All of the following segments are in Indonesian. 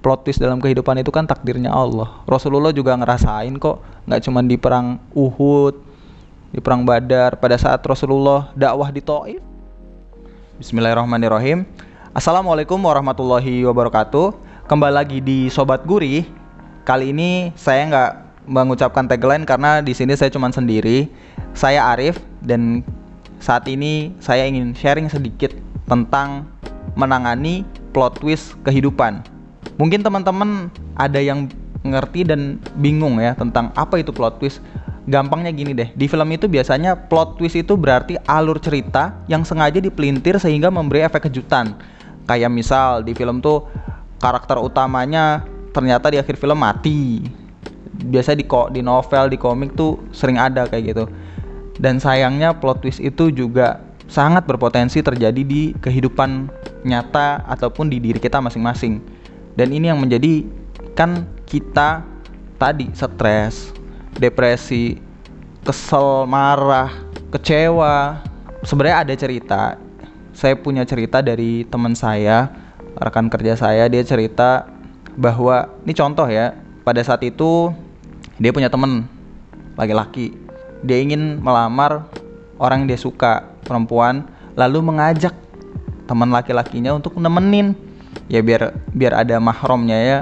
plot twist dalam kehidupan itu kan takdirnya Allah. Rasulullah juga ngerasain kok, nggak cuma di perang Uhud, di perang Badar, pada saat Rasulullah dakwah di Taif. Bismillahirrahmanirrahim. Assalamualaikum warahmatullahi wabarakatuh. Kembali lagi di Sobat Gurih. Kali ini saya nggak mengucapkan tagline karena di sini saya cuma sendiri. Saya Arif dan saat ini saya ingin sharing sedikit tentang menangani plot twist kehidupan. Mungkin teman-teman ada yang ngerti dan bingung ya tentang apa itu plot twist. Gampangnya gini deh, di film itu biasanya plot twist itu berarti alur cerita yang sengaja dipelintir sehingga memberi efek kejutan. Kayak misal di film tuh karakter utamanya ternyata di akhir film mati. Biasa di di novel, di komik tuh sering ada kayak gitu. Dan sayangnya plot twist itu juga sangat berpotensi terjadi di kehidupan nyata ataupun di diri kita masing-masing dan ini yang menjadi kan kita tadi stres depresi kesel marah kecewa. Sebenarnya ada cerita. Saya punya cerita dari teman saya rekan kerja saya. Dia cerita bahwa ini contoh ya pada saat itu dia punya temen laki-laki. Dia ingin melamar orang yang dia suka perempuan lalu mengajak teman laki-lakinya untuk nemenin ya biar biar ada mahromnya ya.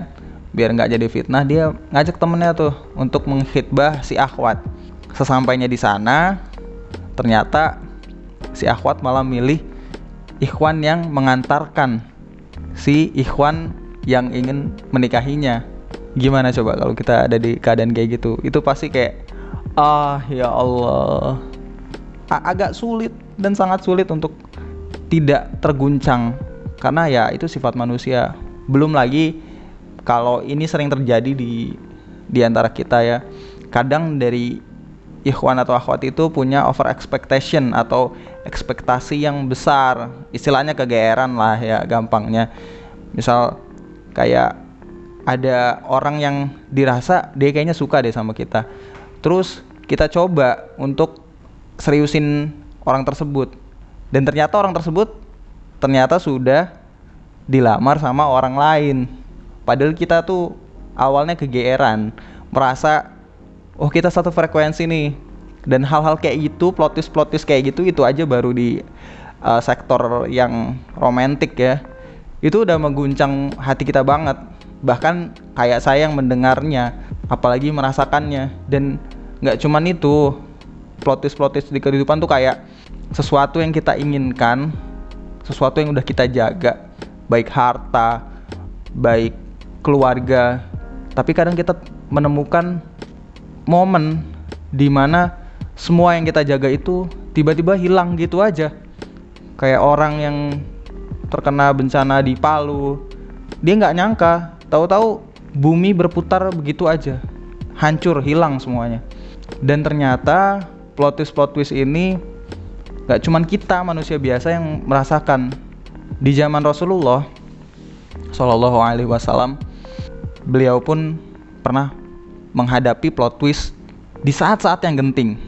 Biar nggak jadi fitnah dia ngajak temennya tuh untuk menghitbah si akhwat. Sesampainya di sana ternyata si akhwat malah milih ikhwan yang mengantarkan si ikhwan yang ingin menikahinya. Gimana coba kalau kita ada di keadaan kayak gitu? Itu pasti kayak ah ya Allah. Agak sulit dan sangat sulit untuk tidak terguncang karena ya itu sifat manusia. Belum lagi kalau ini sering terjadi di di antara kita ya. Kadang dari ikhwan atau akhwat itu punya over expectation atau ekspektasi yang besar. Istilahnya kegeeran lah ya gampangnya. Misal kayak ada orang yang dirasa dia kayaknya suka deh sama kita. Terus kita coba untuk seriusin orang tersebut. Dan ternyata orang tersebut ternyata sudah dilamar sama orang lain. Padahal kita tuh awalnya kegeeran merasa oh kita satu frekuensi nih. Dan hal-hal kayak gitu plotis plotis kayak gitu itu aja baru di uh, sektor yang romantis ya. Itu udah mengguncang hati kita banget. Bahkan kayak saya yang mendengarnya apalagi merasakannya. Dan nggak cuman itu plotis plotis di kehidupan tuh kayak sesuatu yang kita inginkan sesuatu yang udah kita jaga baik harta baik keluarga tapi kadang kita menemukan momen di mana semua yang kita jaga itu tiba-tiba hilang gitu aja. Kayak orang yang terkena bencana di Palu dia nggak nyangka tahu-tahu bumi berputar begitu aja hancur hilang semuanya. Dan ternyata plot twist plot twist ini Gak cuman kita manusia biasa yang merasakan di zaman Rasulullah Shallallahu Alaihi Wasallam beliau pun pernah menghadapi plot twist di saat-saat yang genting.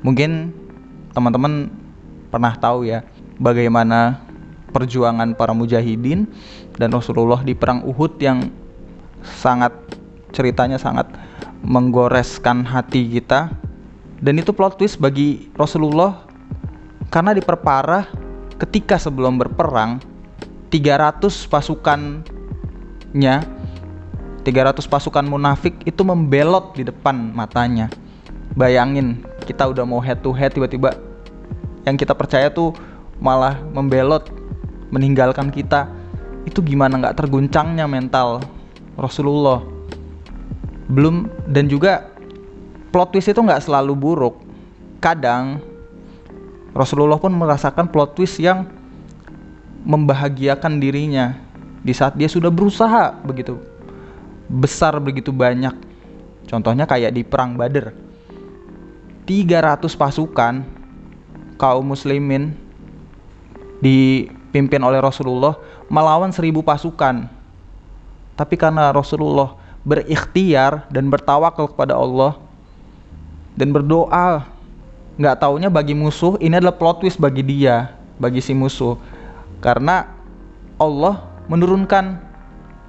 Mungkin teman-teman pernah tahu ya bagaimana perjuangan para mujahidin dan Rasulullah di perang Uhud yang sangat ceritanya sangat menggoreskan hati kita dan itu plot twist bagi Rasulullah karena diperparah ketika sebelum berperang 300 pasukannya 300 pasukan munafik itu membelot di depan matanya. Bayangin kita udah mau head to head tiba-tiba yang kita percaya tuh malah membelot meninggalkan kita. Itu gimana nggak terguncangnya mental Rasulullah? Belum dan juga plot twist itu nggak selalu buruk. Kadang Rasulullah pun merasakan plot twist yang membahagiakan dirinya di saat dia sudah berusaha begitu besar begitu banyak. Contohnya kayak di perang Badar. 300 pasukan kaum muslimin dipimpin oleh Rasulullah melawan 1000 pasukan. Tapi karena Rasulullah berikhtiar dan bertawakal kepada Allah dan berdoa nggak taunya bagi musuh ini adalah plot twist bagi dia bagi si musuh karena Allah menurunkan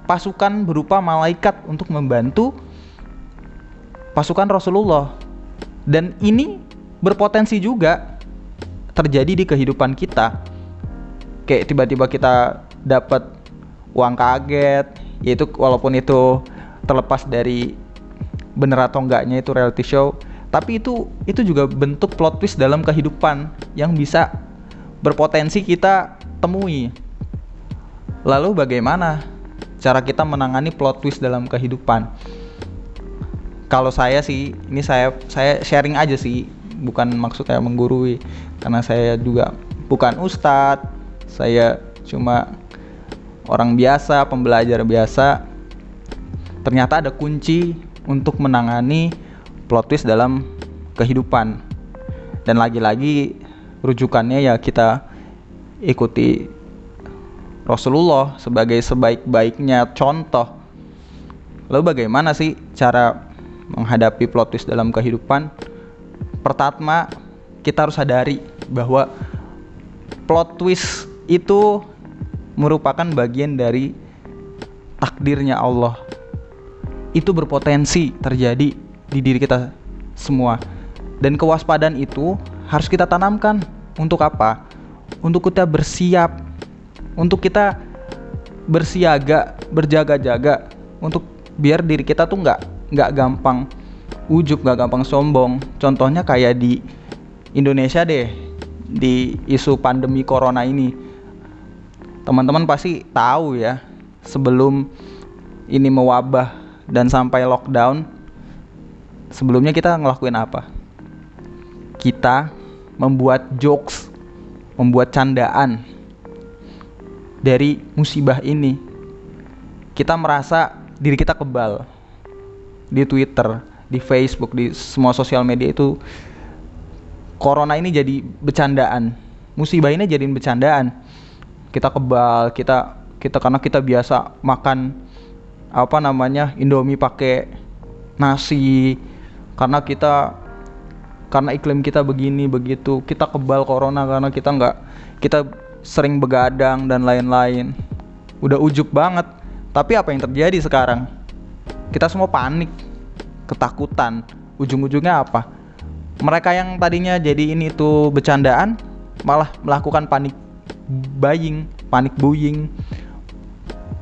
pasukan berupa malaikat untuk membantu pasukan Rasulullah. Dan ini berpotensi juga terjadi di kehidupan kita. Kayak tiba-tiba kita dapat uang kaget, yaitu walaupun itu terlepas dari bener atau enggaknya itu reality show, tapi itu itu juga bentuk plot twist dalam kehidupan yang bisa berpotensi kita temui. Lalu bagaimana cara kita menangani plot twist dalam kehidupan. Kalau saya sih, ini saya saya sharing aja sih, bukan maksud saya menggurui karena saya juga bukan ustadz, saya cuma orang biasa, pembelajar biasa. Ternyata ada kunci untuk menangani plot twist dalam kehidupan. Dan lagi-lagi rujukannya ya kita ikuti Rasulullah sebagai sebaik-baiknya contoh. Lalu bagaimana sih cara menghadapi plot twist dalam kehidupan? Pertama, kita harus sadari bahwa plot twist itu merupakan bagian dari takdirnya Allah. Itu berpotensi terjadi di diri kita semua. Dan kewaspadaan itu harus kita tanamkan untuk apa? Untuk kita bersiap untuk kita bersiaga, berjaga-jaga untuk biar diri kita tuh nggak nggak gampang ujub, nggak gampang sombong. Contohnya kayak di Indonesia deh, di isu pandemi corona ini. Teman-teman pasti tahu ya, sebelum ini mewabah dan sampai lockdown, sebelumnya kita ngelakuin apa? Kita membuat jokes, membuat candaan dari musibah ini. Kita merasa diri kita kebal di Twitter, di Facebook, di semua sosial media itu corona ini jadi bercandaan. Musibah ini jadi bercandaan. Kita kebal, kita kita karena kita biasa makan apa namanya Indomie pakai nasi karena kita karena iklim kita begini begitu kita kebal corona karena kita nggak kita sering begadang dan lain-lain. Udah ujub banget. Tapi apa yang terjadi sekarang? Kita semua panik, ketakutan. Ujung-ujungnya apa? Mereka yang tadinya jadi ini tuh bercandaan malah melakukan panik buying, panik buying.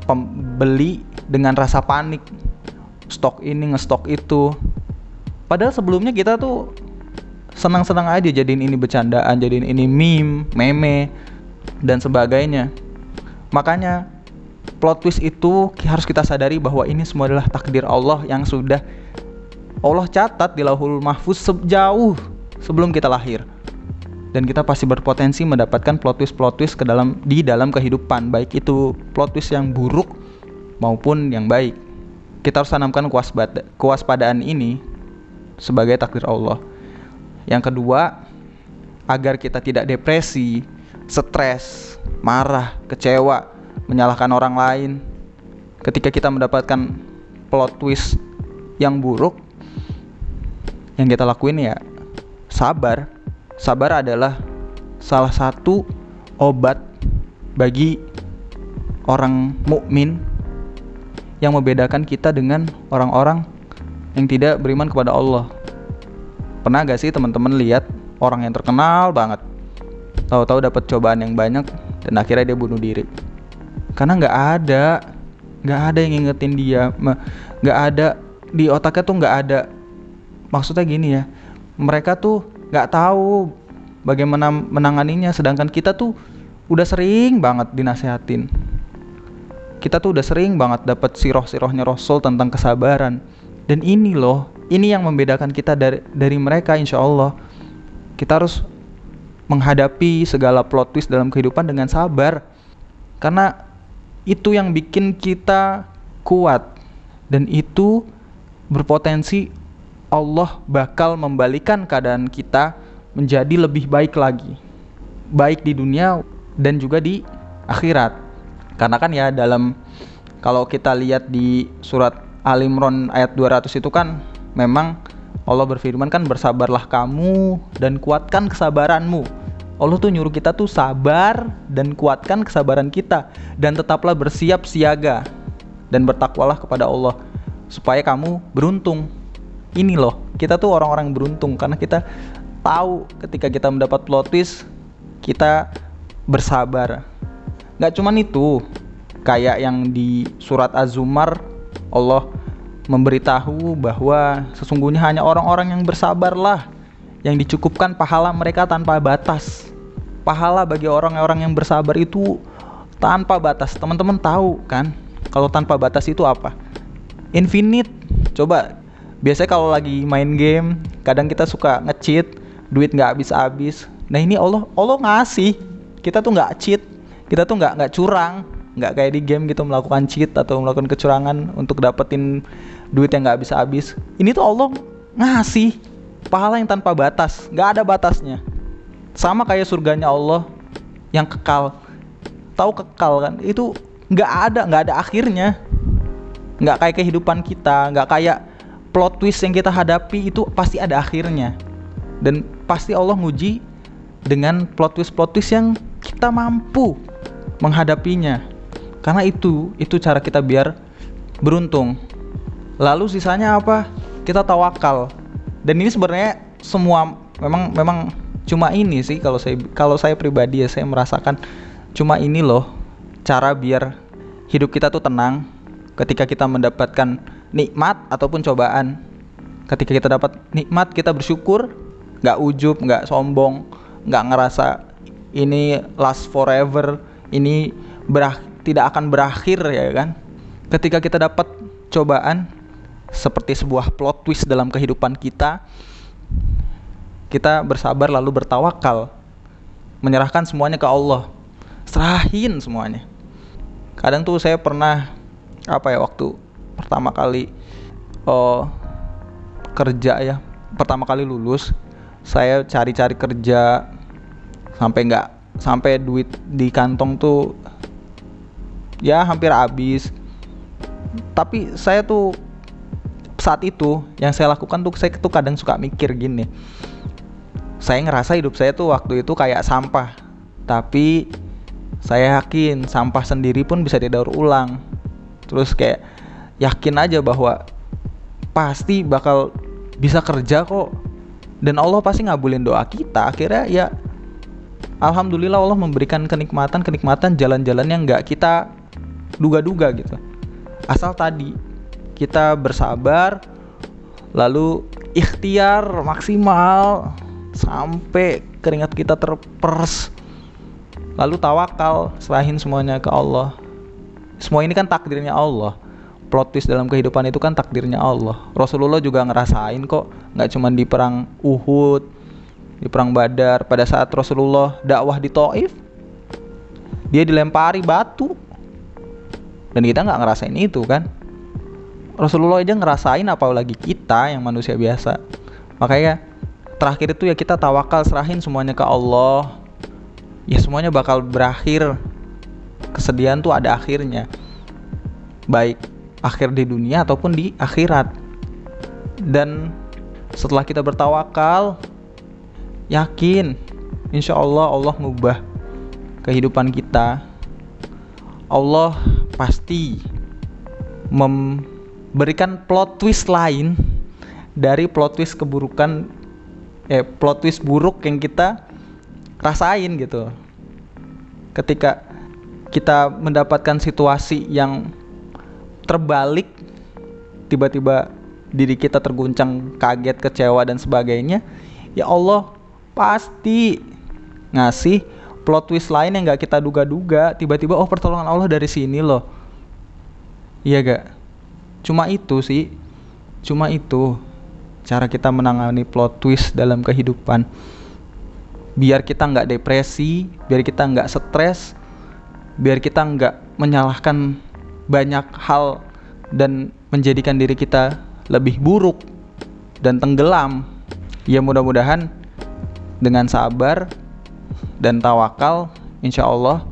Pembeli dengan rasa panik. Stok ini ngestok itu. Padahal sebelumnya kita tuh senang-senang aja jadiin ini bercandaan, jadiin ini meme, meme dan sebagainya. Makanya plot twist itu harus kita sadari bahwa ini semua adalah takdir Allah yang sudah Allah catat di lauhul mahfuz sejauh sebelum kita lahir. Dan kita pasti berpotensi mendapatkan plot twist plot twist ke dalam di dalam kehidupan, baik itu plot twist yang buruk maupun yang baik. Kita harus tanamkan kewaspadaan ini sebagai takdir Allah. Yang kedua, agar kita tidak depresi, stres, marah, kecewa, menyalahkan orang lain. Ketika kita mendapatkan plot twist yang buruk, yang kita lakuin ya sabar. Sabar adalah salah satu obat bagi orang mukmin yang membedakan kita dengan orang-orang yang tidak beriman kepada Allah. Pernah gak sih teman-teman lihat orang yang terkenal banget? Tahu-tahu dapat cobaan yang banyak dan akhirnya dia bunuh diri. Karena nggak ada nggak ada yang ngingetin dia. Nggak ada di otaknya tuh nggak ada. Maksudnya gini ya mereka tuh nggak tahu bagaimana menanganinya sedangkan kita tuh udah sering banget dinasehatin. Kita tuh udah sering banget dapat siroh-sirohnya Rasul tentang kesabaran dan ini loh ini yang membedakan kita dari dari mereka insya Allah kita harus menghadapi segala plot twist dalam kehidupan dengan sabar. Karena itu yang bikin kita kuat dan itu berpotensi Allah bakal membalikan keadaan kita menjadi lebih baik lagi. Baik di dunia dan juga di akhirat. Karena kan ya dalam kalau kita lihat di surat Al Imran ayat 200 itu kan memang Allah berfirman kan bersabarlah kamu dan kuatkan kesabaranmu. Allah tuh nyuruh kita tuh sabar dan kuatkan kesabaran kita dan tetaplah bersiap siaga. dan bertakwalah kepada Allah supaya kamu beruntung. Ini loh, kita tuh orang-orang beruntung karena kita tahu ketika kita mendapat plot twist kita bersabar. Gak cuman itu, kayak yang di surat Az-Zumar Allah memberitahu bahwa sesungguhnya hanya orang-orang yang bersabarlah yang dicukupkan pahala mereka tanpa batas. Pahala bagi orang-orang yang bersabar itu tanpa batas. Teman-teman tahu kan? Kalau tanpa batas itu apa? Infinite. Coba biasanya kalau lagi main game, kadang kita suka nge-cheat, duit nggak habis-habis. Nah ini Allah Allah ngasih. Kita tuh nggak cheat, kita tuh nggak nggak curang, nggak kayak di game gitu melakukan cheat atau melakukan kecurangan untuk dapetin duit yang nggak habis-habis. Ini tuh Allah ngasih pahala yang tanpa batas, nggak ada batasnya. Sama kayak surganya Allah yang kekal. Tahu kekal kan? Itu nggak ada, nggak ada akhirnya. Nggak kayak kehidupan kita, nggak kayak plot twist yang kita hadapi itu pasti ada akhirnya. Dan pasti Allah nguji dengan plot twist plot twist yang kita mampu menghadapinya. Karena itu itu cara kita biar beruntung. Lalu sisanya apa? Kita tawakal. Dan ini sebenarnya semua memang memang cuma ini sih kalau saya kalau saya pribadi ya saya merasakan cuma ini loh cara biar hidup kita tuh tenang ketika kita mendapatkan nikmat ataupun cobaan ketika kita dapat nikmat kita bersyukur nggak ujub nggak sombong nggak ngerasa ini last forever ini berah tidak akan berakhir ya kan? Ketika kita dapat cobaan seperti sebuah plot twist dalam kehidupan kita kita bersabar lalu bertawakal menyerahkan semuanya ke Allah serahin semuanya. Kadang tuh saya pernah apa ya waktu pertama kali oh, kerja ya pertama kali lulus saya cari-cari kerja sampai nggak sampai duit di kantong tuh ya hampir habis. Tapi saya tuh saat itu yang saya lakukan tuh saya tuh kadang suka mikir gini. Saya ngerasa hidup saya tuh waktu itu kayak sampah. Tapi saya yakin sampah sendiri pun bisa didaur ulang. Terus kayak yakin aja bahwa pasti bakal bisa kerja kok. Dan Allah pasti ngabulin doa kita. Akhirnya ya Alhamdulillah Allah memberikan kenikmatan kenikmatan jalan-jalan yang nggak kita duga-duga gitu. Asal tadi kita bersabar lalu ikhtiar maksimal sampai keringat kita terpers lalu tawakal serahin semuanya ke Allah. Semua ini kan takdirnya Allah. Plot twist dalam kehidupan itu kan takdirnya Allah. Rasulullah juga ngerasain kok nggak cuma di perang Uhud di perang Badar. Pada saat Rasulullah dakwah di Taif dia dilempari batu dan kita nggak ngerasain itu kan? Rasulullah aja ngerasain apalagi kita yang manusia biasa. Makanya terakhir itu ya kita tawakal serahin semuanya ke Allah. Ya semuanya bakal berakhir. Kesedihan tuh ada akhirnya. Baik akhir di dunia ataupun di akhirat. Dan setelah kita bertawakal yakin insya Allah Allah ngubah kehidupan kita. Allah pasti memberikan plot twist lain dari plot twist keburukan eh plot twist buruk yang kita rasain gitu. Ketika kita mendapatkan situasi yang terbalik tiba-tiba diri kita terguncang kaget kecewa dan sebagainya ya Allah pasti ngasih plot twist lain yang gak kita duga-duga tiba-tiba oh pertolongan Allah dari sini loh. Iya gak cuma itu sih. Cuma itu cara kita menangani plot twist dalam kehidupan. Biar kita nggak depresi biar kita nggak stres biar kita nggak menyalahkan banyak hal dan menjadikan diri kita lebih buruk dan tenggelam. Ya mudah-mudahan dengan sabar dan tawakal insya Allah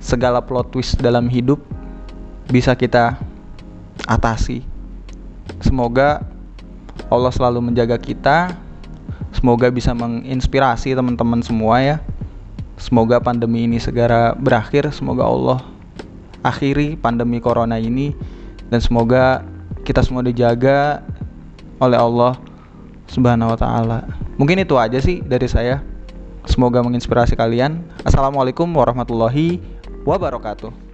segala plot twist dalam hidup bisa kita atasi semoga Allah selalu menjaga kita. Semoga bisa menginspirasi teman-teman semua ya. Semoga pandemi ini segera berakhir. Semoga Allah akhiri pandemi corona ini dan semoga kita semua dijaga oleh Allah Subhanahu wa taala. Mungkin itu aja sih dari saya. Semoga menginspirasi kalian. Assalamualaikum warahmatullahi wabarakatuh.